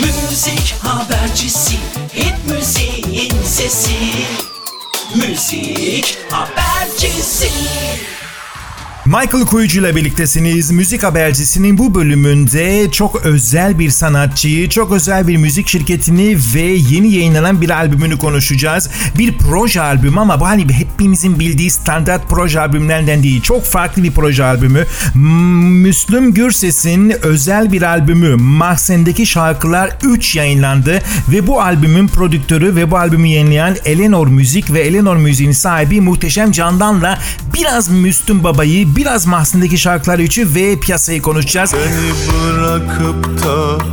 Müzik habercisi hit müziğin sesi. Müzik habercisi Michael Kuyucu ile birliktesiniz. Müzik habercisinin bu bölümünde çok özel bir sanatçıyı, çok özel bir müzik şirketini ve yeni yayınlanan bir albümünü konuşacağız. Bir proje albüm ama bu hani hepimizin bildiği standart proje albümlerden değil. Çok farklı bir proje albümü. Müslüm Gürses'in özel bir albümü Mahzen'deki Şarkılar 3 yayınlandı ve bu albümün prodüktörü ve bu albümü yayınlayan Eleanor Müzik ve Eleanor Müziğin sahibi Muhteşem Candan'la biraz Müslüm Baba'yı, biraz Mahzen'deki Şarkılar 3'ü ve piyasayı konuşacağız. Beni bırakıp da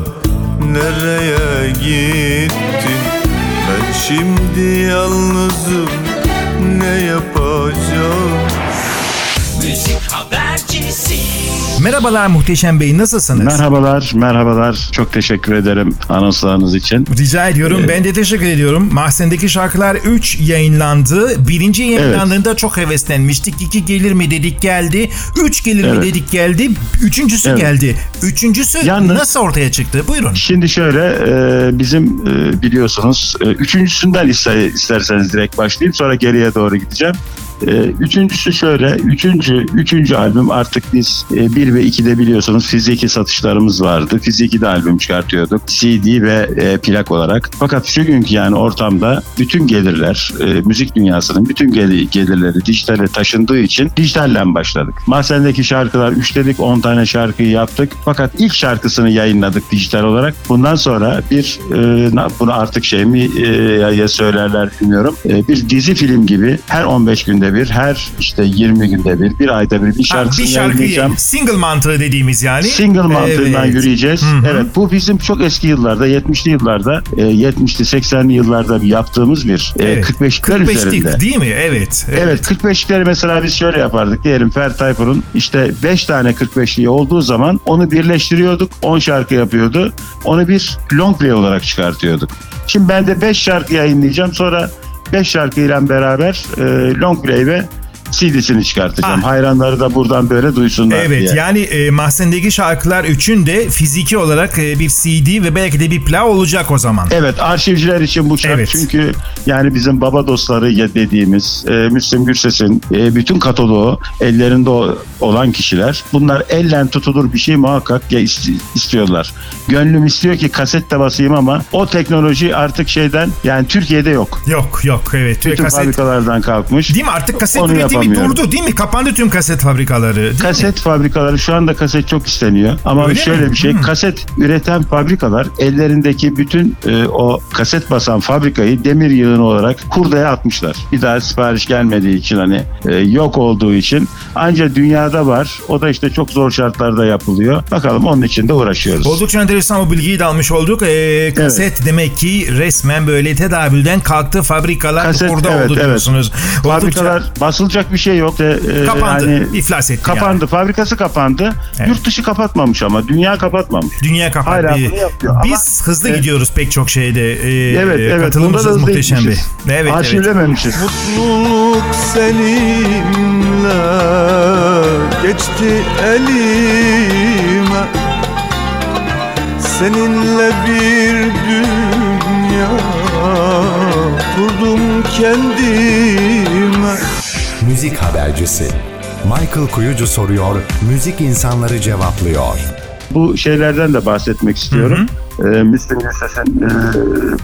nereye gittin? Ben şimdi yalnızım ne yapacağım? Müzik habercisi Merhabalar Muhteşem Bey nasılsınız? Merhabalar, merhabalar. Çok teşekkür ederim anonslarınız için. Rica ediyorum. Ben de teşekkür ediyorum. Mahzen'deki Şarkılar 3 yayınlandı. Birinci yayınlandığında çok heveslenmiştik. 2 gelir mi dedik geldi. 3 gelir mi Evet. dedik geldi. Üçüncüsü Evet. geldi. Üçüncüsü Yalnız- nasıl ortaya çıktı? Buyurun. Şimdi şöyle, e, bizim e, biliyorsunuz, e, üçüncüsünden iste- isterseniz direkt başlayayım, sonra geriye doğru gideceğim. E, üçüncüsü şöyle, üçüncü, üçüncü albüm artık biz e, bir ve ikide biliyorsunuz fiziki satışlarımız vardı. Fiziki de albüm çıkartıyorduk. CD ve e, plak olarak. Fakat şu günkü yani ortamda bütün gelirler, e, müzik dünyasının bütün gel- gelirleri dijitale taşındığı için dijitalden başladık. Mahzendeki şarkılar 3 dedik 10 tane şarkıyı yaptık. Fakat ilk şarkısını yayınladık dijital olarak. Bundan sonra bir e, bunu artık şey mi e, ya, söylerler bilmiyorum. Bir dizi film gibi her 15 günde bir, her işte 20 günde bir, bir ayda bir bir Ha, şarkısını bir şarkıyı yayınlayacağım. single mantığı dediğimiz yani. Single mantığından Evet. yürüyeceğiz. Hı hı. Evet bu bizim çok eski yıllarda 70'li yıllarda e, 70'li 80'li yıllarda yaptığımız bir e, Evet. 45'ler 45'lik üzerinde. değil mi? Evet. Evet 45'leri mesela biz şöyle yapardık. Diyelim Fer Tayfur'un işte 5 tane 45'liği olduğu zaman onu birleştiriyorduk. 10 şarkı yapıyordu. Onu bir long play olarak çıkartıyorduk. Şimdi ben de 5 şarkı yayınlayacağım. Sonra 5 şarkıyla beraber e, long play ve CD'sini çıkartacağım. Ha. Hayranları da buradan böyle duysunlar Evet diye. yani e, Mahzen'deki Şarkılar 3'ün de fiziki olarak e, bir CD ve belki de bir plak olacak o zaman. Evet arşivciler için bu şart Evet. çünkü yani bizim baba dostları ya dediğimiz e, Müslüm Gürses'in e, bütün kataloğu ellerinde olan kişiler bunlar ellen tutulur bir şey muhakkak ya ist- istiyorlar. Gönlüm istiyor ki kaset de basayım ama o teknoloji artık şeyden yani Türkiye'de yok. Yok yok evet. Bütün kaset, fabrikalardan kalkmış. değil mi artık kaset Onu üretimi yapamıyorum. durdu değil mi? Kapandı tüm kaset fabrikaları. değil mi? Kaset fabrikaları şu anda kaset çok isteniyor ama Öyle şöyle mi? bir şey Hmm. kaset üreten fabrikalar ellerindeki bütün e, o kaset basan fabrikayı demir yığını olarak hurdaya atmışlar. Bir daha sipariş gelmediği için hani e, yok olduğu için ancak dünyada var o da işte çok zor şartlarda yapılıyor. Bakalım onun için de uğraşıyoruz. Oldukça enteresan o bilgiyi de almış olduk. Ee, kaset demek ki resmen böyle tedavülden kalktı. Fabrikalar Kaset, burada evet, oldu evet. diyorsunuz. Fabrikalar basılacak bir şey yok. De, e, kapandı. hani iflas etti kapandı. yani. Fabrikası kapandı. Evet. Yurt dışı kapatmamış ama dünya kapatmamış. Dünya kapandı. Hala bunu yapıyor ama- Biz hızlı Evet. gidiyoruz pek çok şeyde. Ee, Evet evet. Hızlı muhteşem gitmişiz. Evet evet. Arşivlememişiz. Mutluluk seninle geçti elime Seninle bir dünya kurdum kendime Müzik habercisi. Michael Kuyucu soruyor, müzik insanları cevaplıyor. Bu şeylerden de bahsetmek istiyorum. Ee, Müslüm Gürses'in e,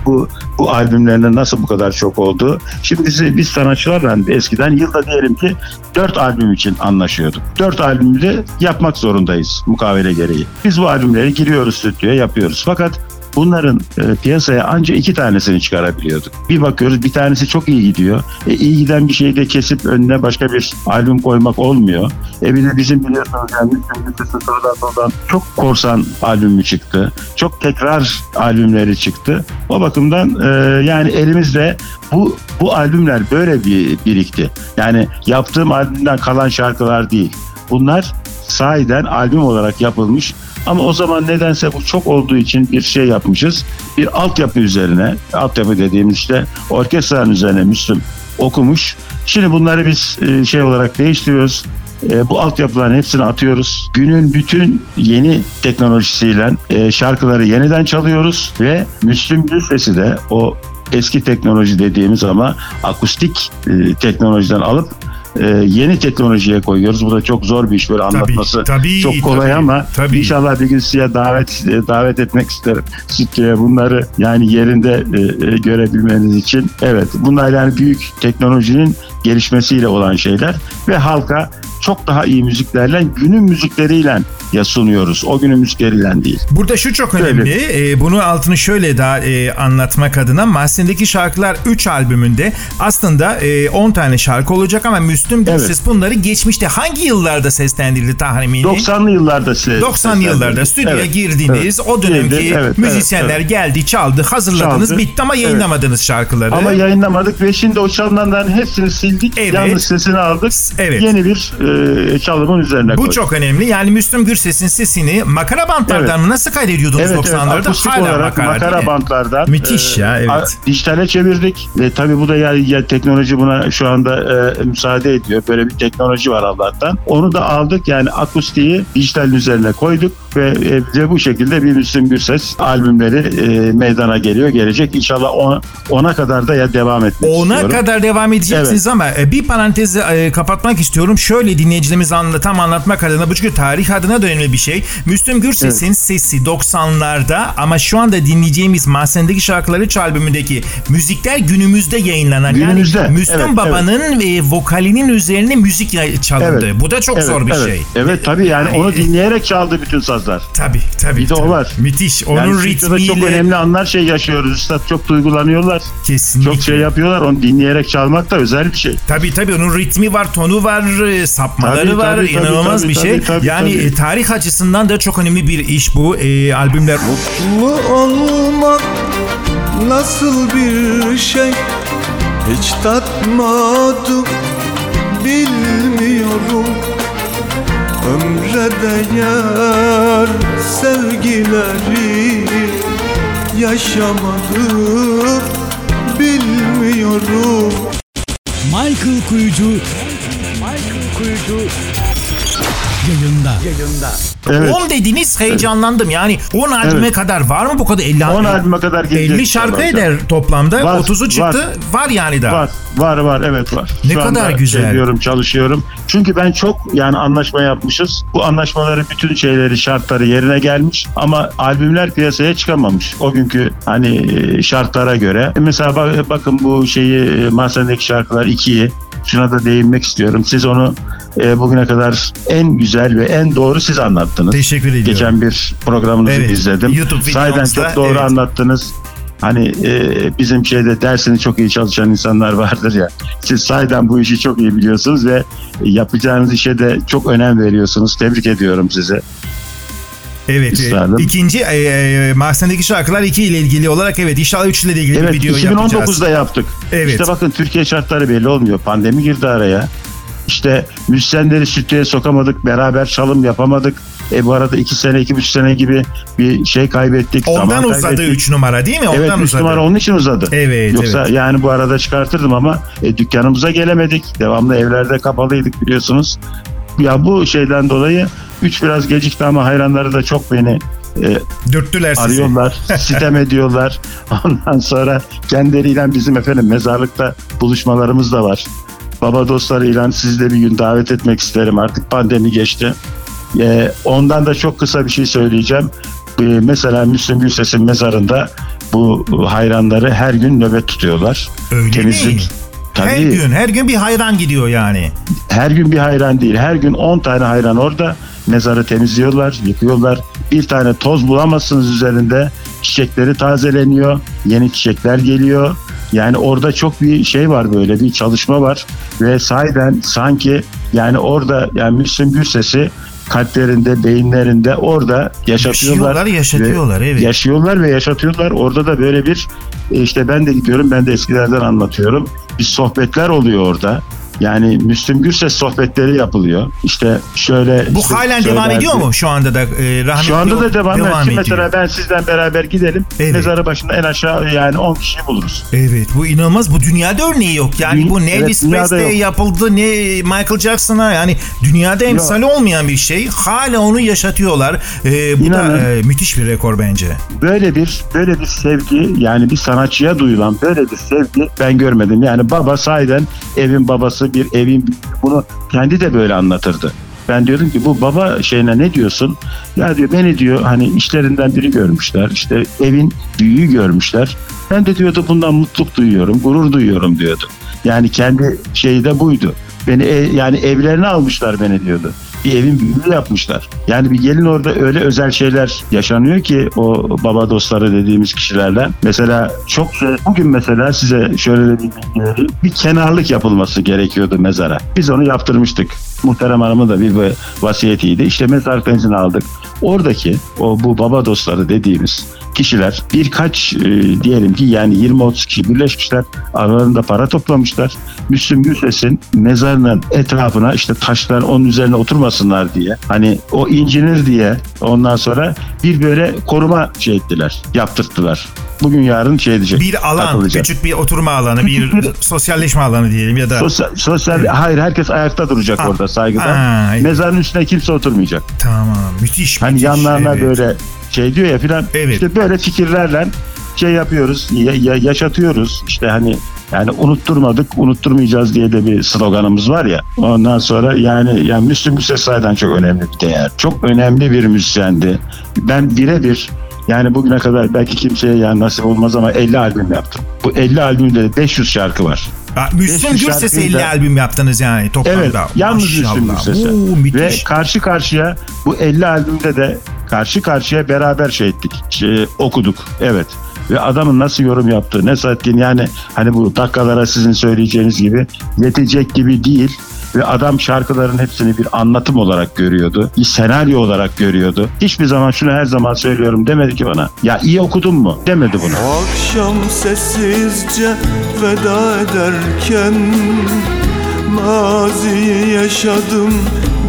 bu bu albümlerinde nasıl bu kadar çok oldu? Şimdi biz, biz sanatçılarla eskiden yılda diyelim ki 4 albüm için anlaşıyorduk. 4 albümü de yapmak zorundayız mukavele gereği. Biz bu albümleri giriyoruz stüdyoya yapıyoruz. Fakat Bunların e, piyasaya anca iki tanesini çıkarabiliyorduk. Bir bakıyoruz bir tanesi çok iyi gidiyor. E, iyi giden bir şeyi de kesip önüne başka bir albüm koymak olmuyor. E bir de bizim biliyorsunuz yani Müslüm sonradan sonradan çok korsan albümü çıktı. Çok tekrar albümleri çıktı. O bakımdan e, yani elimizde bu bu albümler böyle bir birikti. Yani yaptığım albümden kalan şarkılar değil. Bunlar sahiden albüm olarak yapılmış ama o zaman nedense bu çok olduğu için bir şey yapmışız. Bir altyapı üzerine, altyapı dediğimiz işte orkestranın üzerine Müslüm okumuş. Şimdi bunları biz e, şey olarak değiştiriyoruz. e, bu altyapıların hepsini atıyoruz. Günün bütün yeni teknolojisiyle e, şarkıları yeniden çalıyoruz ve Müslüm Gürses'i de o eski teknoloji dediğimiz ama akustik e, teknolojiden alıp e, yeni teknolojiye koyuyoruz. Bu da çok zor bir iş böyle anlatması. tabii, çok kolay tabii, ama tabii. inşallah bir gün size davet e, davet etmek isterim. Stüdyoya bunları yani yerinde e, e, görebilmeniz için. Evet bunlar yani büyük teknolojinin gelişmesiyle olan şeyler ve halka çok daha iyi müziklerle günün müzikleriyle ya sunuyoruz. O günün müzikleriyle değil. Burada şu çok Şöyle. önemli. E, bunu altını şöyle daha e, anlatmak adına Mahzen'deki şarkılar 3 albümünde aslında e, 10 tane şarkı olacak ama Müslüm Gürses bunları geçmişte hangi yıllarda seslendirildi tahmini? 90'lı yıllarda size 90 yıllarda stüdyoya Evet, girdiniz. evet. O dönemki Girdi, evet, müzisyenler evet, geldi, çaldı, hazırladınız, Çaldı. bitti ama Evet. yayınlamadınız şarkıları. Ama yayınlamadık ve şimdi o çalınanların hepsini sildik. Evet. Yalnız sesini aldık. Evet. Yeni bir e, çalımın üzerine Bu koyduk. çok önemli. Yani Müslüm Gürses'in sesini makara bantlardan Evet. mı nasıl kaydediyordunuz Evet, evet 90'larda? akustik Hala olarak makara, makara, bantlardan. Müthiş ya, evet. a- dijitale çevirdik ve tabii bu da ya, ya teknoloji buna şu anda e, müsaade ediyor. Böyle bir teknoloji var Allah'tan. Onu da aldık yani akustiği dijitalin üzerine koyduk ve e, bize bu şekilde bir Müslüm Gürses albümleri e, meydana geliyor. Gelecek inşallah on, ona kadar da ya devam etmek Ona istiyorum. kadar devam edeceksiniz ama e, bir parantezi e, kapatmak istiyorum. Şöyle dinleyicilerimize anla, tam anlatmak adına bu çünkü tarih adına da önemli bir şey. Müslüm Gürses'in sesi 90'larda ama şu anda dinleyeceğimiz Mahzen'deki şarkıları üç albümündeki müzikler günümüzde yayınlanan. Günümüzde, Yani Müslüm evet, Baba'nın e, vokalinin üzerine müzik çalındı. Evet. Bu da çok Evet, zor bir evet. şey. Evet tabii yani onu dinleyerek çaldı bütün sazlar. Tabii tabii. Bir de o tabii. var. Müthiş. Onun Yani ritmiyle çok önemli anlar şey yaşıyoruz. Üstad çok duygulanıyorlar. kesinlikle. Çok şey yapıyorlar. Onu dinleyerek çalmak da özel bir şey. Tabii tabii onun ritmi var, tonu var, e, sapmaları Tabii, var. tabii, tabii, inanılmaz tabii, bir şey. tabii, tabii, yani tabii. e, tarih açısından da çok önemli bir iş bu. E, albümler Mutlu olmak nasıl bir şey Hiç tatmadım bilmiyorum Ömre değer sevgileri yaşamadım bilmiyorum. Michael Kuyucu. Michael Kuyucu yayında. Evet. 10 dediniz heyecanlandım. Yani 10 albüme Evet. kadar var mı bu kadar? 50, 10 albüme kadar gelecek 50 şarkı inşallah. eder toplamda. Var, 30'u çıktı. Var, yani daha. Var, var, var, evet var. Ne Şu kadar güzel. Şey diyorum, çalışıyorum. Çünkü ben çok yani anlaşma yapmışız. Bu anlaşmaları bütün şeyleri, şartları yerine gelmiş ama albümler piyasaya çıkamamış. O günkü hani şartlara göre. E Mesela bak- bakın bu şeyi e, Mahzen'deki şarkılar 2'yi şuna da değinmek istiyorum. Siz onu e, bugüne kadar en güzel ve en doğru siz anlattınız. Teşekkür ediyorum. Geçen bir programınızı Evet, izledim. YouTube Sahiden çok doğru evet. anlattınız. Hani e, bizim şeyde dersini çok iyi çalışan insanlar vardır ya. Siz sahiden bu işi çok iyi biliyorsunuz ve yapacağınız işe de çok önem veriyorsunuz. Tebrik ediyorum size. Evet. e, Üstadım. ikinci e, e, Mahzen'deki şarkılar 2 ile ilgili olarak evet inşallah 3 ile ilgili Evet bir video yapacağız. 2019'da yaptık. Evet. İşte bakın Türkiye şartları belli olmuyor. Pandemi girdi araya. İşte müzisyenleri stüdyoya sokamadık. Beraber çalım yapamadık. E bu arada iki sene, iki buçuk sene gibi bir şey kaybettik. Ondan uzadı kaybettik. 3 numara değil mi? Ondan Evet 3 uzadı. numara onun için uzadı. Evet, Yoksa evet. yani bu arada çıkartırdım ama e, dükkanımıza gelemedik. Devamlı evlerde kapalıydık biliyorsunuz. Ya bu şeyden dolayı 3 biraz gecikti ama hayranları da çok beni e, Dürttüler sizi. arıyorlar, sitem ediyorlar. Ondan sonra kendileriyle bizim efendim mezarlıkta buluşmalarımız da var. Baba dostlarıyla sizi de bir gün davet etmek isterim. Artık pandemi geçti. E, ondan da çok kısa bir şey söyleyeceğim. E, mesela Müslüm Gürses'in mezarında bu hayranları her gün nöbet tutuyorlar. Öyle Temizlik. mi? Her Tabii. gün, her gün bir hayran gidiyor yani. Her gün bir hayran değil. Her gün 10 tane hayran orada. Mezarı temizliyorlar, yıkıyorlar. Bir tane toz bulamazsınız üzerinde. Çiçekleri tazeleniyor. Yeni çiçekler geliyor. Yani orada çok bir şey var böyle bir çalışma var ve sahiden sanki yani orada yani Müslüm Gürses'i kalplerinde, beyinlerinde orada yaşatıyorlar. Yaşıyorlar, yaşatıyorlar, Ve evet. Yaşıyorlar ve yaşatıyorlar. Orada da böyle bir e, işte ben de gidiyorum ben de eskilerden anlatıyorum. Bir sohbetler oluyor orada. Yani Müslüm Gürses sohbetleri yapılıyor. İşte şöyle Bu işte halen devam ediyor mu şu anda da? E, rahmetli Şu anda da devam, ediyor. Şimdi ediyor. Mesela ben sizden beraber gidelim. Evet. Mezarı başında en aşağı yani 10 kişi buluruz. Evet bu inanılmaz. Bu dünyada örneği yok. Yani Dü- bu ne evet, Elvis yok. yapıldı ne Michael Jackson'a yani dünyada emsali olmayan bir şey. Hala onu yaşatıyorlar. Ee, bu İnanın. da e, müthiş bir rekor bence. Böyle bir böyle bir sevgi yani bir sanatçıya duyulan böyle bir sevgi ben görmedim. Yani baba sahiden evin babası bir evin bunu kendi de böyle anlatırdı. Ben diyordum ki bu baba şeyine ne diyorsun? Ya diyor beni diyor hani işlerinden biri görmüşler. işte evin büyüğü görmüşler. Ben de diyordu bundan mutluluk duyuyorum, gurur duyuyorum diyordu. Yani kendi şeyi de buydu. Beni yani evlerine almışlar beni diyordu. Bir evin büyüğü yapmışlar. Yani bir gelin orada öyle özel şeyler yaşanıyor ki o baba dostları dediğimiz kişilerden. Mesela çok bugün mesela size şöyle bir bilgi. Bir kenarlık yapılması gerekiyordu mezara. Biz onu yaptırmıştık. Muhterem Hanım'ın da bir vasiyetiydi. İşte mezar benzini aldık. Oradaki o bu baba dostları dediğimiz kişiler birkaç e, diyelim ki yani 20-30 kişi birleşmişler. Aralarında para toplamışlar. Müslüm Gürses'in mezarının etrafına işte taşlar onun üzerine oturmasınlar diye hani o incinir diye ondan sonra bir böyle koruma şey ettiler. Yaptırttılar. Bugün yarın şey diyecek. Bir alan, takılacak. küçük bir oturma alanı, bir- sosyalleşme alanı diyelim ya da Sosyal, sosyal hayır herkes ayakta duracak Ha. orada saygıdan. Ha, evet. Mezarın üstüne kimse oturmayacak. tamam müthiş. Hani müthiş, yanlarına evet. böyle şey diyor ya filan. Evet. İşte böyle fikirlerle şey yapıyoruz, ya- ya- yaşatıyoruz. İşte hani yani unutturmadık, unutturmayacağız diye de bir sloganımız var ya. Ondan sonra yani yani Müslüm Gürses sayeden çok önemli bir değer. Çok önemli bir müzisyendi. Ben birebir yani bugüne kadar belki kimseye yani nasip olmaz ama 50 albüm yaptım. Bu 50 albümde de 500 şarkı var. Ha, Müslüm 500 Gürses'e şarkıyı 50 da- albüm yaptınız yani toplamda. Evet, yalnız Müslüm. Gürses'e. Ve karşı karşıya bu 50 albümde de karşı karşıya beraber şey ettik, şey, okuduk. Evet. Ve adamın nasıl yorum yaptığı, ne saatliğin yani hani bu dakikalara sizin söyleyeceğiniz gibi yetecek gibi değil. Ve adam şarkıların hepsini bir anlatım olarak görüyordu. Bir senaryo olarak görüyordu. Hiçbir zaman şunu her zaman söylüyorum demedi ki bana. Ya iyi okudun mu? Demedi bunu. Akşam sessizce veda ederken Maziyi yaşadım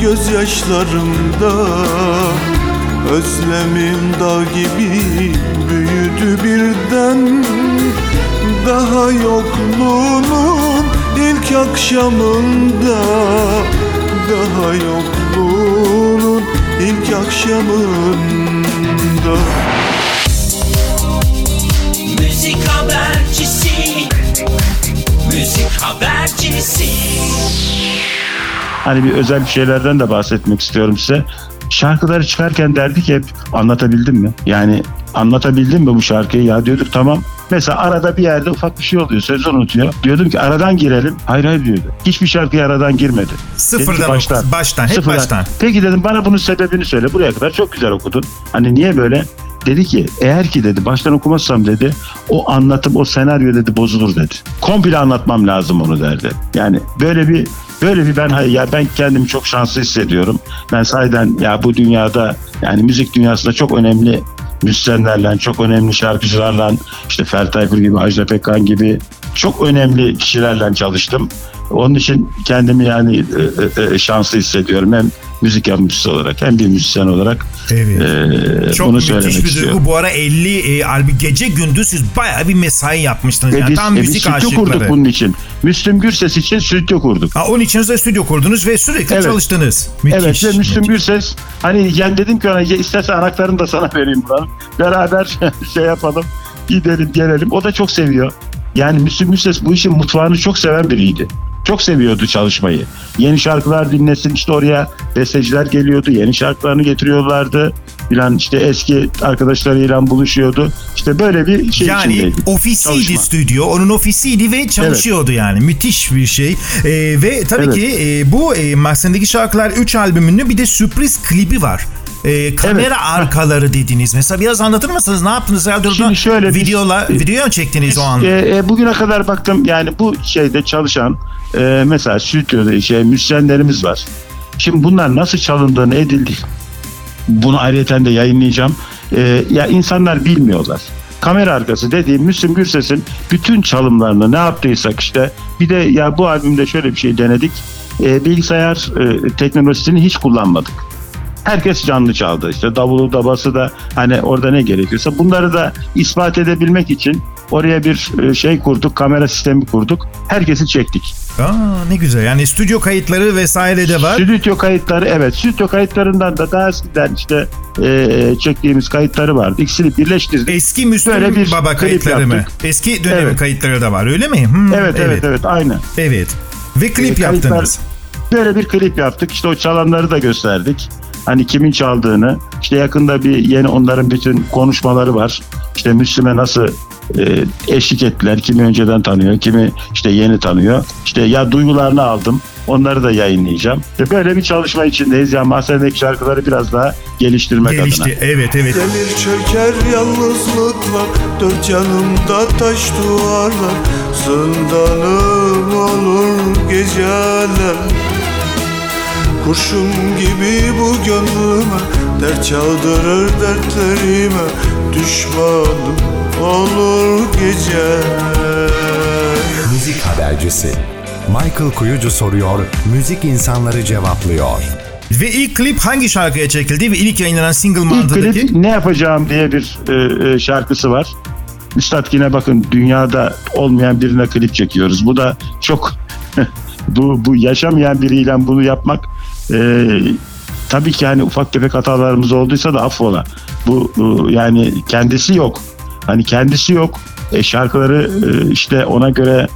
gözyaşlarımda Özlemim dağ gibi büyüdü birden Daha yokluğunun ilk akşamında Daha yokluğunun ilk akşamında Müzik habercisi Müzik habercisi Hani bir özel bir şeylerden de bahsetmek istiyorum size. Şarkıları çıkarken derdik hep anlatabildim mi? Yani anlatabildim mi bu şarkıyı? Ya diyorduk tamam. Mesela arada bir yerde ufak bir şey oluyor. Söz unutuyor. Diyordum ki aradan girelim. Hayır hayır diyordu. Hiçbir şarkıya aradan girmedi. Sıfırdan baştan, baştan hep Sıfırdan. baştan. Peki dedim bana bunun sebebini söyle. Buraya kadar çok güzel okudun. Hani niye böyle? Dedi ki eğer ki dedi baştan okumazsam dedi o anlatım o senaryo dedi bozulur dedi. Komple anlatmam lazım onu derdi. Yani böyle bir böyle bir ben ya ben kendimi çok şanslı hissediyorum. Ben sahiden ya bu dünyada yani müzik dünyasında çok önemli müzisyenlerle, çok önemli şarkıcılarla, işte Ferdi Tayfur gibi, Ajda Pekkan gibi çok önemli kişilerle çalıştım. Onun için kendimi yani e, e, e, şanslı hissediyorum. Hem müzik yapımcısı olarak hem bir müzisyen olarak Evet. e, Çok bunu söylemek bir duygu. istiyorum. Bu ara 50 e, albüm gece gündüz siz bayağı bir mesai yapmıştınız. E Yani biz, tam e müzik stüdyo kurduk aşıkları. bunun için. Müslüm Gürses için stüdyo kurduk. Ha, onun için de stüdyo kurdunuz ve sürekli Evet. çalıştınız. Müthiş. Evet ve Müslüm müthiş. Gürses hani yani dedim ki ona "Ya istersen anahtarını da sana vereyim buranın. Beraber şey yapalım gidelim gelelim. O da çok seviyor. Yani Müslüm Gürses bu işin mutfağını çok seven biriydi. Çok seviyordu çalışmayı. Yeni şarkılar dinlesin işte oraya besteciler geliyordu. Yeni şarkılarını getiriyorlardı. Filan işte eski arkadaşlarıyla buluşuyordu. İşte böyle bir şey Yani içindeydik. ofisiydi Çalışma. stüdyo. Onun ofisiydi ve çalışıyordu yani. Müthiş bir şey. Ee, ve tabii Evet. ki e, bu e, Mahzen'deki şarkılar 3 albümünün bir de sürpriz klibi var. Ee, kamera Evet. arkaları dediniz. Mesela biraz anlatır mısınız? Ne yaptınız? Radyoda Şimdi şöyle biz- videola, videoya mı çektiniz o an? E, e, bugüne kadar baktım yani bu şeyde çalışan e, mesela stüdyoda şey müzisyenlerimiz var. Şimdi bunlar nasıl çalındığını edildi. Bunu ayrıca de yayınlayacağım. E, ya insanlar bilmiyorlar. kamera arkası dediğim Müslüm Gürses'in bütün çalımlarını ne yaptıysak işte bir de ya bu albümde şöyle bir şey denedik. E, bilgisayar e, teknolojisini hiç kullanmadık. Herkes canlı çaldı. İşte davulu dabası da hani orada ne gerekiyorsa bunları da ispat edebilmek için oraya bir e, şey kurduk, kamera sistemi kurduk. Herkesi çektik. Aa, ne güzel. Yani stüdyo kayıtları vesaire de var. Stüdyo kayıtları evet. Stüdyo kayıtlarından da daha eskiden işte e, çektiğimiz kayıtları vardı. İkisini birleştirdik. Eski Müslüm Böyle bir Baba kayıtları mı? Eski dönemin Evet. kayıtları da var öyle mi? Hmm, evet, evet evet aynı. Evet. Ve klip E, kayıtlar- yaptınız. Böyle bir klip yaptık. İşte o çalanları da gösterdik. Hani kimin çaldığını. İşte yakında bir yeni onların bütün konuşmaları var. İşte Müslüm'e nasıl e, eşlik ettiler. Kimi önceden tanıyor, kimi işte yeni tanıyor. İşte ya duygularını aldım. Onları da yayınlayacağım. İşte böyle bir çalışma içindeyiz. Yani mahzendeki şarkıları biraz daha geliştirmek adına. Gelişti. Evet evet. Gelir çöker yalnızlıklar Dört yanımda taş duvarlar Zindanım olur geceler Kurşun gibi bu gönlüme Dert çaldırır dertlerime Düşmanım olur geceler Müzik habercisi. Michael Kuyucu soruyor, müzik insanları cevaplıyor. Ve ilk klip hangi şarkıya çekildi ve ilk yayınlanan single İlk mantığındaki? klip ne yapacağım diye bir e, e, şarkısı var. Üstad yine bakın dünyada olmayan birine klip çekiyoruz. Bu da çok bu, bu yaşamayan biriyle bunu yapmak e, tabii ki hani ufak tefek hatalarımız olduysa da affola. Bu e, yani kendisi yok. Hani kendisi yok. E, şarkıları e, işte ona göre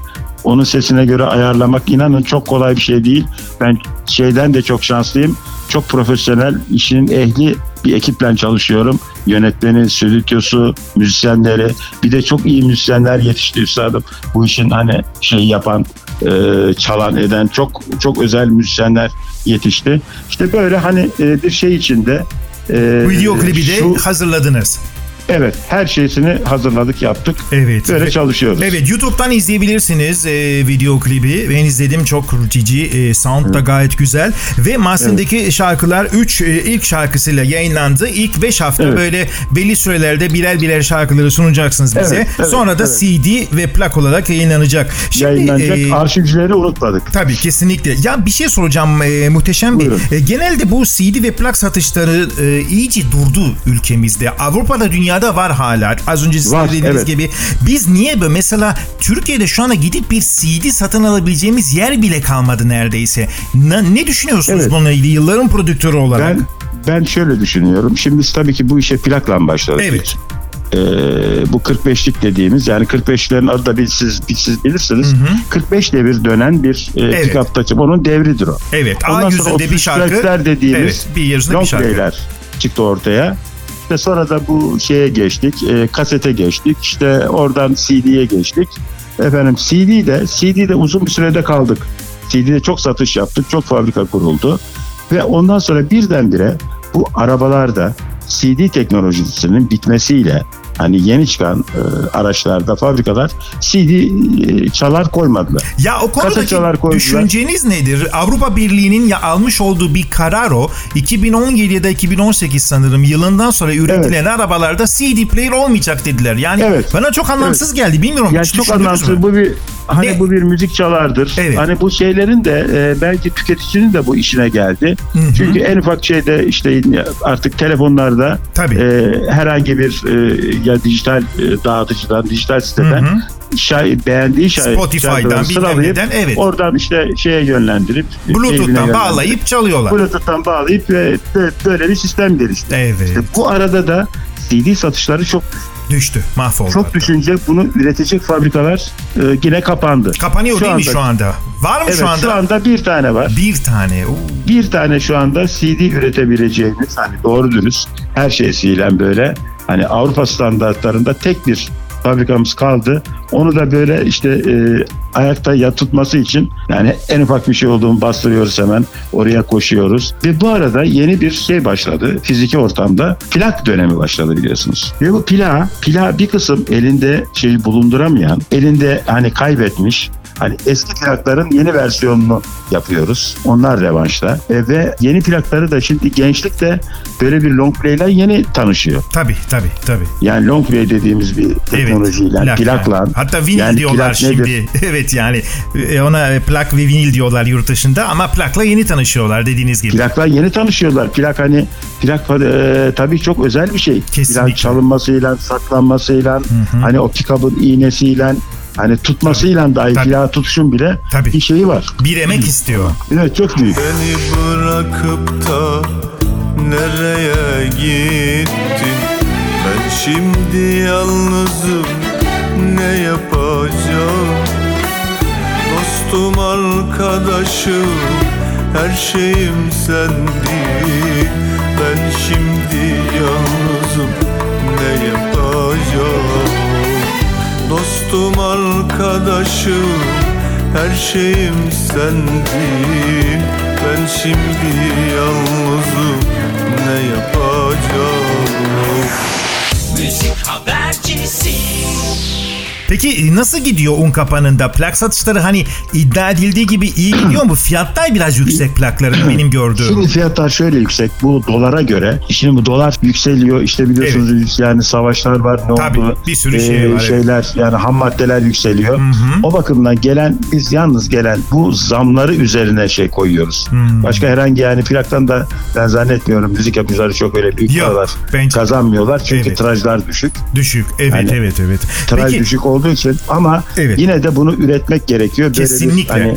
onun sesine göre ayarlamak inanın çok kolay bir şey değil. Ben şeyden de çok şanslıyım. Çok profesyonel, işin ehli bir ekiple çalışıyorum. Yönetmeni, stüdyosu, müzisyenleri. Bir de çok iyi müzisyenler yetişti üstadım. Bu işin hani şey yapan, e, çalan eden çok çok özel müzisyenler yetişti. İşte böyle hani e, bir şey içinde e, Video klibi de şu- hazırladınız. Evet her şeysini hazırladık yaptık. Evet. Böyle Ve- çalışıyoruz. Evet YouTube'dan izleyebilirsiniz e, video klibi. Ben izledim çok cici. E, sound da gayet güzel. Ve Mahsen'deki şarkılar 3 ilk şarkısıyla yayınlandı. İlk 5 hafta Evet. böyle belli sürelerde birer birer şarkıları sunacaksınız bize. Evet, evet, Sonra da evet. CD ve plak olarak yayınlanacak. Şimdi, Yayınlanacak. e, Arşivcileri unutmadık. Tabii kesinlikle. Ya bir şey soracağım e, Muhteşem. Buyurun. E, genelde bu CD ve plak satışları e, iyice durdu ülkemizde. Avrupa'da dünyada var hala. Az önce siz Var, dediğiniz evet. gibi. Biz niye böyle mesela Türkiye'de şu anda gidip bir CD satın alabileceğimiz yer bile kalmadı neredeyse. Ne, ne düşünüyorsunuz Evet. bununla ilgili yılların prodüktörü olarak? Ben ben şöyle düşünüyorum. Şimdi biz tabii ki bu işe plakla başladık. Evet. Ee, bu 45'lik dediğimiz yani 45'lerin adı da bir siz, bir siz bilirsiniz. 45 devir dönen bir e, Evet. pick-up takım. Onun devridir o. Evet. A Ondan sonra yüzünde bir 33 şarkı. dediğimiz Evet. Bir yüzünde bir şarkı. çıktı ortaya. İşte sonra da bu şeye geçtik. e, kasete geçtik. İşte oradan CD'ye geçtik. Efendim CD'de CD'de uzun bir sürede kaldık. CD'de çok satış yaptık. Çok fabrika kuruldu. Ve ondan sonra birdenbire bu arabalarda CD teknolojisinin bitmesiyle hani yeni çıkan e, araçlarda fabrikalar CD e, çalar koymadılar. Ya o konudaki Kasetçalar koydular. düşünceniz nedir? Avrupa Birliği'nin ya almış olduğu bir karar o. 2017 ya da 2018 sanırım yılından sonra üretilen arabalarda CD player olmayacak dediler. Yani Evet. bana çok anlamsız geldi. Bilmiyorum. Yani çok anlamsız. mü? Bu bir hani Ne? bu bir müzik çalardır. Evet. Hani bu şeylerin de e, belki tüketicinin de bu işine geldi. Çünkü en ufak şeyde işte artık telefonlarda Tabii. e, herhangi bir e, ya dijital e, dağıtıcıdan, dijital siteden şay, beğendiği şay, Spotify'dan, sıralayıp evet. Oradan işte şeye yönlendirip Bluetooth'tan bağlayıp çalıyorlar. Bluetooth'tan bağlayıp ve bö- böyle bir sistem gelişti. Evet. İşte bu arada da CD satışları çok Düştü. Mahvoldu. çok düşünce bunu üretecek fabrikalar e, yine kapandı. Kapanıyor değil mi şu anda? Var mı Evet şu anda? şu anda bir tane var. Bir tane. Oo. Bir tane şu anda CD üretebileceğimiz hani doğru dürüst her şeysiyle böyle hani Avrupa standartlarında tek bir fabrikamız kaldı. Onu da böyle işte e, ayakta ya tutması için yani en ufak bir şey olduğunu bastırıyoruz hemen oraya koşuyoruz. Ve bu arada yeni bir şey başladı fiziki ortamda plak dönemi başladı biliyorsunuz. Ve bu plak, plak bir kısım elinde şeyi bulunduramayan, elinde hani kaybetmiş Hani eski plakların yeni versiyonunu yapıyoruz. Onlar revanşta. E, ve yeni plakları da şimdi gençlik de böyle bir long play ile yeni tanışıyor. Tabii tabii tabii. Yani long play dediğimiz bir teknolojiyle, plak plakla. yani. Hatta vinil Yani diyorlar plak şimdi. nedir? evet yani e, ona e, plak ve vinil diyorlar yurt dışında ama plakla yeni tanışıyorlar dediğiniz gibi. Plakla yeni tanışıyorlar. Plak hani plak e, tabii çok özel bir şey. Kesinlikle. Plak çalınmasıyla, saklanmasıyla, hani o pikabın iğnesiyle, hani tutmasıyla dahi Tabii. plağı tutuşun bile Tabii. bir şeyi var. Bir emek istiyor. Evet çok büyük. Beni bırakıp da nereye gittin? Ben şimdi yalnızım ne yapacağım? Dostum arkadaşım her şeyim sendin Ben şimdi yalnızım ne yapacağım? Dostum arkadaşım her şeyim sendin Ben şimdi yalnızım ne yapacağım? Müzik habercisi Peki e, nasıl gidiyor un kapanında? Plak satışları hani iddia edildiği gibi iyi gidiyor mu? Fiyatlar biraz yüksek plakların benim gördüğüm. Şimdi fiyatlar şöyle yüksek. Bu dolara göre. Şimdi bu dolar yükseliyor. İşte biliyorsunuz yani savaşlar var. Ne Tabii, oldu? bir sürü şey var, evet. Şeyler yani ham maddeler yükseliyor. O bakımdan gelen biz yalnız gelen bu zamları üzerine şey koyuyoruz. Başka herhangi yani plaktan da ben zannetmiyorum müzik yapımcıları çok öyle büyük Yok, paralar bence- kazanmıyorlar. Çünkü Evet. tirajlar düşük. Düşük. Evet Yani evet evet. Tiraj Peki düşük olduğu için ama Evet. yine de bunu üretmek gerekiyor. Böyle bir Kesinlikle. hani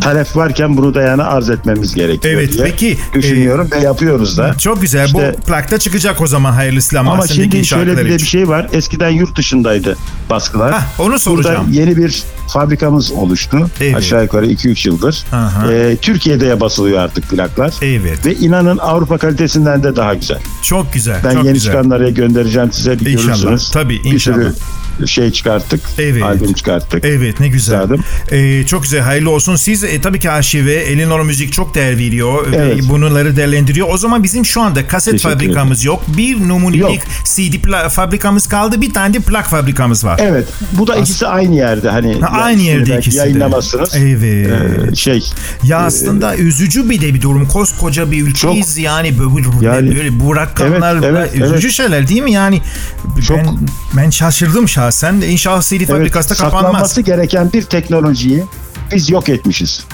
talep varken bunu da yani arz etmemiz gerekiyor Evet, diye peki, düşünüyorum ve yapıyoruz da. çok güzel. İşte- Bu plakta çıkacak o zaman hayırlısı Ama Mahsen'deki şimdi şöyle bir de bir şey var. Eskiden yurt dışındaydı baskılar. Hah, onu soracağım. Burada yeni bir fabrikamız oluştu. Evet. Aşağı yukarı 2-3 yıldır. Aha. Ee, Türkiye'de basılıyor artık plaklar. Evet. Ve inanın Avrupa kalitesinden de daha güzel. Çok güzel. Ben çok yeni güzel. çıkanlara göndereceğim size bir İnşallah. görürsünüz. Tabii, Bir inşallah. sürü şey çıkarttık. Evet. Albüm çıkarttık. Evet ne güzel. Üstadım. Ee, çok güzel hayırlı olsun. Siz e, tabii ki arşive Elinor Müzik çok değer veriyor Evet. ve bunları değerlendiriyor. O zaman bizim şu anda kaset Teşekkür fabrikamız yok. Bir numunelik. CD fabrikamız kaldı. Bir tane de plak fabrikamız var. Evet. Bu da ikisi aynı yerde. Hani Ha, aynı yerde ikisi de. Yayınlamazsınız. Evet. Ee, şey Ya aslında üzücü bir de bir durum. Koskoca bir ülkeyiz yani böyle, Yani- böyle bu rakamlar Evet, evet, üzücü evet. şeyler değil mi yani? Çok. Ben, ben şaşırdım şahsen. İnşallah CD fabrikası da kapanmaz. saklanması gereken bir teknolojiyi biz yok etmişiz.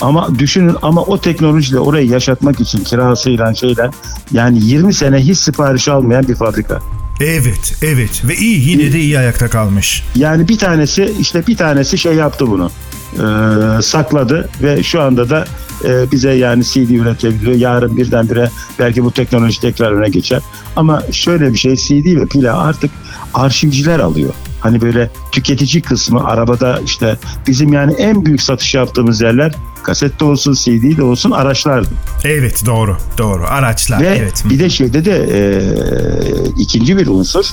Ama düşünün ama o teknolojiyle orayı yaşatmak için kirasıyla şeyle yani 20 sene hiç sipariş almayan bir fabrika. Evet, evet ve iyi yine de iyi ayakta kalmış. Yani bir tanesi işte bir tanesi şey yaptı bunu. Ee, sakladı ve şu anda da e, bize yani CD üretebiliyor. Yarın birdenbire belki bu teknoloji tekrar öne geçer. Ama şöyle bir şey CD ve pila artık arşivciler alıyor. Hani böyle tüketici kısmı arabada işte bizim yani en büyük satış yaptığımız yerler kasette olsun CD de olsun araçlardı. Evet doğru, doğru. Araçlar Ve evet. bir de şeyde de e, ikinci bir unsur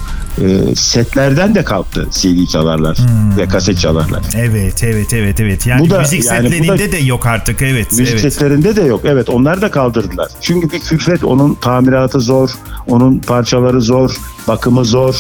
e, setlerden de kalktı CD çalarlar Hmm. ve kaset çalarlar. Evet, evet, evet, evet. Yani Bu da- müzik yani setlerinde da- de yok artık. Evet, Müzik evet. setlerinde de yok. Evet onlar da kaldırdılar. Çünkü bir külfet onun tamiratı zor, onun parçaları zor, bakımı zor.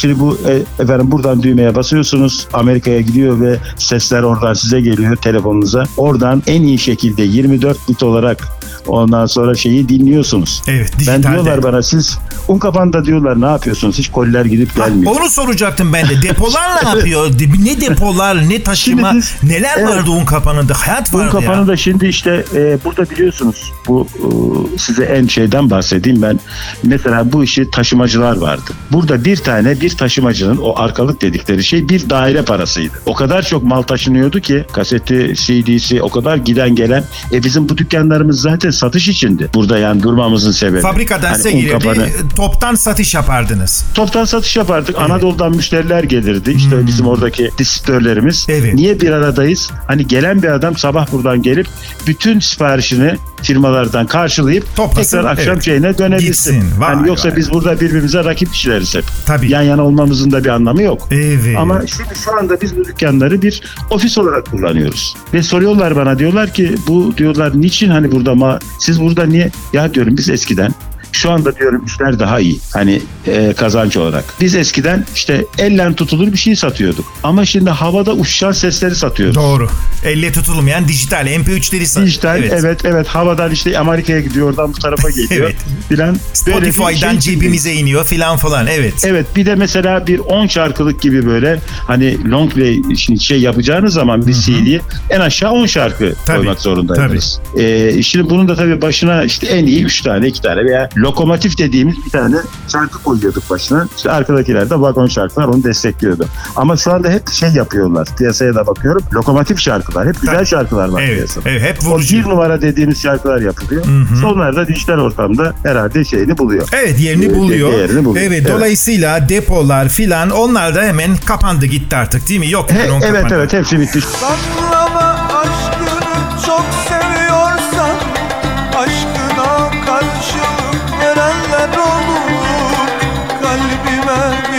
Şimdi bu e, efendim buradan düğmeye basıyorsunuz. Amerika'ya gidiyor ve sesler oradan size geliyor telefonunuza. Oradan en iyi şekilde 24 bit olarak ondan sonra şeyi dinliyorsunuz. Evet, Ben dijitalde. diyorlar bana siz un kapanda diyorlar ne yapıyorsunuz? Hiç koliler gidip gelmiyor. Onu soracaktım ben de. Depolar ne yapıyor? Ne depolar, ne taşıma, biz- neler Evet. vardı un kapanında? Hayat Un vardı kapanı ya. da şimdi işte e, burada biliyorsunuz bu e, size en şeyden bahsedeyim ben. Mesela bu işi taşımacılar vardı. Burada bir tane bir taşımacının o arkalık dedikleri şey bir daire parasıydı. O kadar çok mal taşınıyordu ki kaseti, CD'si o kadar giden gelen. E bizim bu dükkanlarımız zaten satış içindi. Burada yani durmamızın sebebi. Fabrikadan Hani size gelirdi, kapanı- toptan satış yapardınız. Toptan satış yapardık. Anadolu'dan müşteriler gelirdi. İşte bizim oradaki disiptörlerimiz. Hmm. Evet. Niye bir aradayız? Hani gelen bir adam sabah buradan gelip bütün siparişini firmalardan karşılayıp Toplasın, tekrar akşam evet. şeyine dönebilsin. Gitsin. Vay, hani yoksa vay. biz burada birbirimize rakip kişileriz hep. Tabii. Yan yana olmamızın da bir anlamı yok. Evet. Ama şimdi şu anda biz bu dükkanları bir ofis olarak kullanıyoruz. Ve soruyorlar bana diyorlar ki bu diyorlar niçin hani burada ma siz burada niye? Ya diyorum biz eskiden Şu anda diyorum işler daha iyi. Hani e, kazanç olarak. Biz eskiden işte ellen tutulur bir şey satıyorduk. Ama şimdi havada uçuşan sesleri satıyoruz. Doğru. Elle tutulmayan dijital MP3'leri sat. Dijital evet. evet havadan işte Amerika'ya gidiyor oradan bu tarafa geliyor Evet. filan. Spotify'dan şey cebimize iniyor filan falan evet. Evet bir de mesela bir 10 şarkılık gibi böyle hani long play şimdi şey yapacağınız zaman bir CD en aşağı 10 şarkı Tabii, koymak zorundaydınız. Ee, şimdi bunun da tabii başına işte en iyi 3 tane 2 tane veya lokomotif dediğimiz bir tane şarkı koyuyorduk başına. İşte arkadakiler de vagon şarkılar onu destekliyordu. Ama şu anda hep şey yapıyorlar. Piyasaya da bakıyorum. Lokomotif şarkılar. Hep güzel şarkılar var Evet, piyasada. evet hep O bir vurucu. numara dediğimiz şarkılar yapılıyor. Onlar da dijital ortamda herhalde şeyini buluyor. Evet yerini buluyor. değerini buluyor. Evet, Evet. dolayısıyla depolar filan onlar da hemen kapandı gitti artık değil mi? Yok He, evet kapandı. evet hepsi bitti. Saklama aşkını çok seviyorsan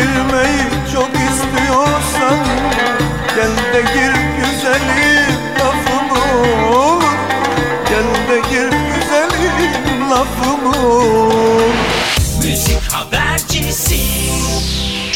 girmeyi çok istiyorsan Gel de gir güzelim lafımı. Gel de gir güzelim lafımı. Müzik habercisi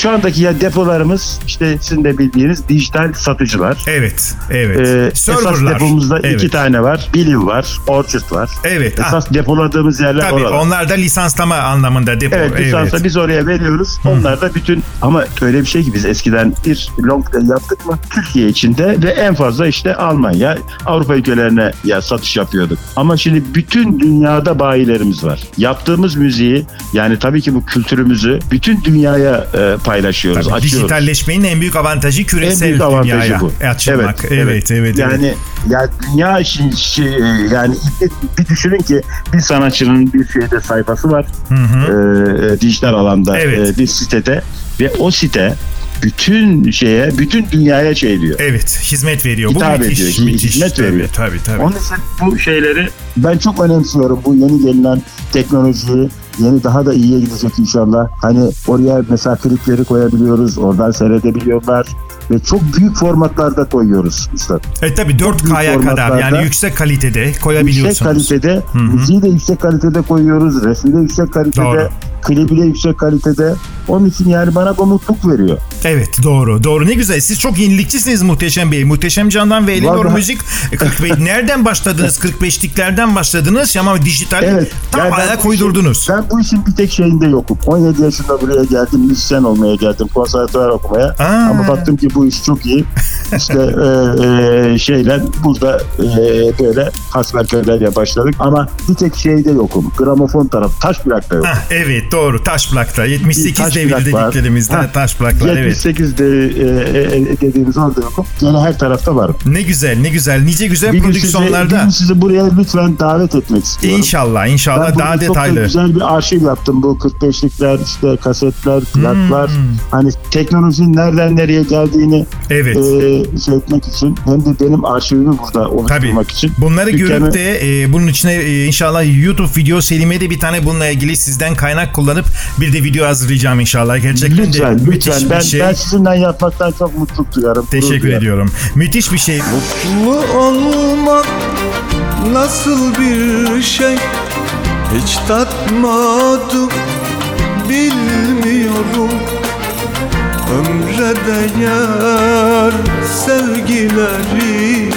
Şu andaki ya depolarımız işte sizin de bildiğiniz dijital satıcılar. Evet, evet. Ee, esas depomuzda evet. iki tane var. Believe var, Orchard var. Evet. ah, Esas depoladığımız yerler tabii oralar. onlar da lisanslama anlamında depo. Evet, lisansa biz oraya veriyoruz. Onlar da bütün ama öyle bir şey ki biz eskiden bir long play yaptık mı Türkiye içinde ve en fazla işte Almanya, Avrupa ülkelerine ya satış yapıyorduk. Ama şimdi bütün dünyada bayilerimiz var. Yaptığımız müziği yani tabii ki bu kültürümüzü bütün dünyaya e, paylaşıyoruz, Tabii, açıyoruz. dijitalleşmenin en büyük avantajı En küresel büyük avantajı dünyaya bu. açılmak. Evet, evet, evet. Yani ya dünya şey, yani bir, düşünün ki bir sanatçının bir şeyde sayfası var. Ee, e, dijital alanda Evet. e, bir sitede ve o site bütün şeye, bütün dünyaya şey diyor. Evet, hizmet veriyor. Hitap Bu müthiş, ediyor, işte, müthiş. hizmet tabii, veriyor. tabii, tabii. Onun için bu şeyleri ben çok önemsiyorum. Bu yeni gelinen teknolojiyi yeni daha da iyiye gidecek inşallah. Hani oraya mesela klipleri koyabiliyoruz. Oradan seyredebiliyorlar. Ve çok büyük formatlarda koyuyoruz üstad. E tabii 4K'ya büyük kadar yani yüksek kalitede Yüksek koyabiliyorsunuz. kalitede, müziği de yüksek kalitede koyuyoruz. Resmi de yüksek kalitede. Doğru. Klibi de yüksek kalitede. Onun için yani bana bu mutluluk veriyor. Evet doğru doğru ne güzel siz çok yenilikçisiniz Muhteşem Bey. Muhteşem Candan ve Elinor Müzik 45 nereden başladınız 45'liklerden başladınız ama dijital Evet. tam yani ben ayak işin- uydurdunuz. Ben bu işin bir tek şeyinde yokum. 17 yaşında buraya geldim. Müzisyen olmaya geldim. Konservatuvar okumaya. Aa. Ama baktım ki bu iş çok iyi. İşte e, e, şeyler burada e, böyle hasbelkaderle başladık. Ama bir tek şeyde yokum. Gramofon tarafı. Taş plakta yok. Hah, evet doğru taş plakta 78 taş devir dediklerimizde Ha, taş plaklar evet. 78 de, e, e, dediğimiz orada yokum. Gene her tarafta varım. Ne güzel ne güzel nice güzel Bir gün, sizi, bir prodüksiyonlarda. gün sizi buraya lütfen davet etmek istiyorum. İnşallah inşallah Ben daha burada çok da detaylı. güzel bir arşiv yaptım. Bu 45'likler, işte kasetler, plaklar. Hmm. Hani teknolojinin nereden nereye geldiğini Evet. e, şey etmek için hem de benim arşivimi burada oluşturmak için. Bunları dükkanı- görüp de e, bunun içine e, inşallah YouTube video serime de bir tane bununla ilgili sizden kaynak kullanıp bir de video hazırlayacağım inşallah. Gerçekten Lütfen, de müthiş lütfen. bir Ben, şey. ben sizinle yapmaktan çok mutluluk duyarım. Teşekkür duyarım. ediyorum. Müthiş bir şey. Mutlu olmak nasıl bir şey Hiç tatmadım bilmiyorum. Ömre değer sevgileri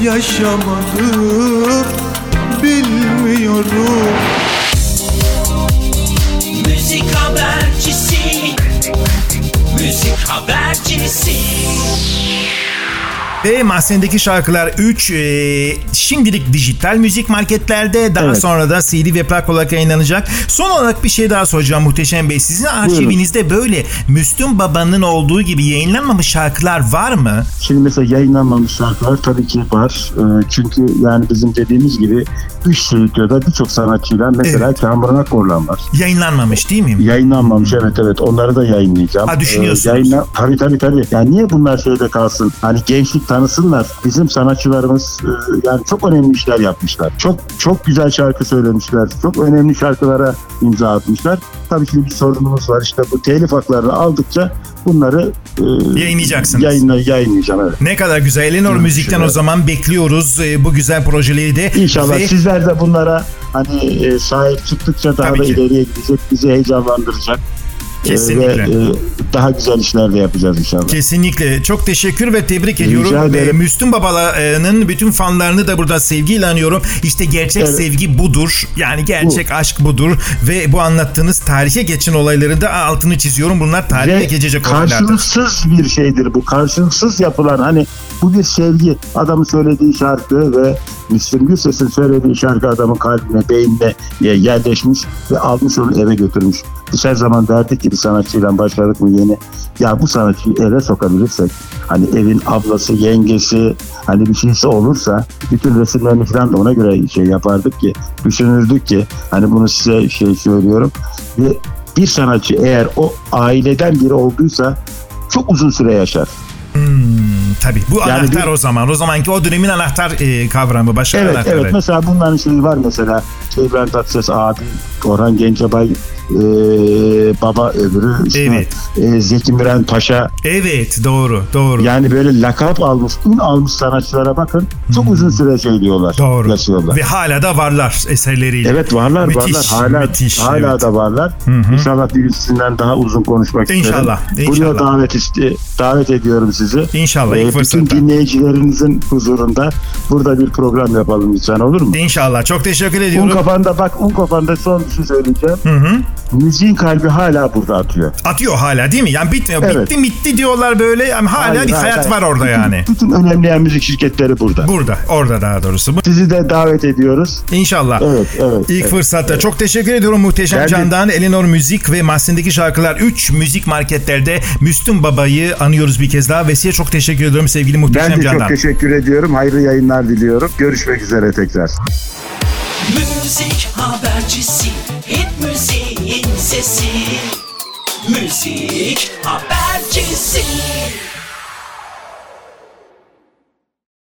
yaşamadım bilmiyorum. Müzik habercisi. Müzik habercisi Ve Mahzen'deki şarkılar 3 şimdilik dijital müzik marketlerde daha Evet. sonra da CD ve plak olarak yayınlanacak. Son olarak bir şey daha soracağım Muhteşem Bey. Sizin arşivinizde böyle Müslüm Baba'nın olduğu gibi yayınlanmamış şarkılar var mı? Şimdi mesela yayınlanmamış şarkılar tabii ki var. Ee, çünkü yani bizim dediğimiz gibi üç stüdyoda birçok sanatçıyla mesela Evet. Kamuran Akkor'la var. Yayınlanmamış değil mi? Yayınlanmamış evet evet onları da yayınlayacağım. Ha, düşünüyorsunuz. Ee, yayınla... Tabii tabii tabii. Yani niye bunlar şeyde kalsın? Hani gençlik tanısınlar. Bizim sanatçılarımız e, yani çok önemli işler yapmışlar. Çok çok güzel şarkı söylemişler. Çok önemli şarkılara imza atmışlar. Tabii şimdi bir sorunumuz var. İşte bu telif haklarını aldıkça bunları e, Yayınlayacaksınız. Yayınla, yayınlayacağım evet. Ne kadar güzel. Elinor Müzik'ten o zaman bekliyoruz e, bu güzel projeleri de. İnşallah Ve- sizler de bunlara hani e, sahip çıktıkça daha Tabii da ki. ileriye gidecek, bizi heyecanlandıracak. E, Kesinlikle. ve e, daha güzel işler de yapacağız inşallah. Kesinlikle. Çok teşekkür ve tebrik ediyorum. ederim. Ee, Müslüm Baba'nın bütün fanlarını da burada sevgiyle anıyorum. İşte gerçek Evet. sevgi budur. Yani gerçek aşk budur. Ve bu anlattığınız tarihe geçen olayları da altını çiziyorum. Bunlar tarihe Ve geçecek olaylardır. karşılıksız bir şeydir bu. Karşılıksız yapılan hani bu bir sevgi. Adamın söylediği şarkı ve Müslüm Gürses'in söylediği şarkı adamın kalbine, beynine e, yerleşmiş ve almış onu eve götürmüş. Biz her zaman derdik ki bir sanatçıyla başladık mı yeni. Ya bu sanatçıyı eve sokabilirsek hani evin ablası, yengesi hani bir şeysi olursa bütün resimlerini falan da ona göre şey yapardık ki düşünürdük ki hani bunu size şey söylüyorum ve bir sanatçı eğer o aileden biri olduysa çok uzun süre yaşar. Tabii. Bu Yani anahtar bir- o zaman. O zamanki o dönemin anahtar e, kavramı. Başarı Evet anahtarı. evet mesela bunların şeyi var mesela İbrahim Tatlıses abi, Orhan Gencebay e, baba öbürü işte Evet. e, Zeki Müren Paşa Evet doğru doğru. yani böyle lakap almış, ün almış sanatçılara bakın çok uzun süre diyorlar, Hmm. doğru. yaşıyorlar. Ve hala da varlar eserleriyle. Evet varlar Müthiş, varlar hala müthiş, hala evet. da varlar. İnşallah birisinden daha uzun konuşmak İnşallah, isterim. inşallah. Buraya davet iste, davet ediyorum sizi. İnşallah, Ee, bütün dinleyicilerinizin huzurunda burada bir program yapalım lütfen olur mu? İnşallah. Çok teşekkür Un ediyorum. kafanda bak un kafanda son bir şey söyleyeceğim. Hı hı. Müziğin kalbi hala burada atıyor. Atıyor hala değil mi? Yani bitmiyor. Evet. Bitti bitti diyorlar böyle. Yani hala Hayır, bir hayır, hayat hayır. var orada yani. Bütün önemli müzik şirketleri burada. Burada. Orada daha doğrusu. Sizi de davet ediyoruz. İnşallah. Evet, evet. İlk evet. fırsatta. Çok teşekkür ediyorum Muhteşem de- Can'dan. Elinor Müzik ve Mahsin'deki şarkılar 3 müzik marketlerde Müslüm Baba'yı anıyoruz bir kez daha. Ve size çok teşekkür ediyorum sevgili Muhteşem Ben de Can'dan. çok teşekkür ediyorum. Hayırlı yayınlar diliyorum. Görüşmek üzere tekrar. Müzik habercisi hit müziğin sesi. Müzik habercisi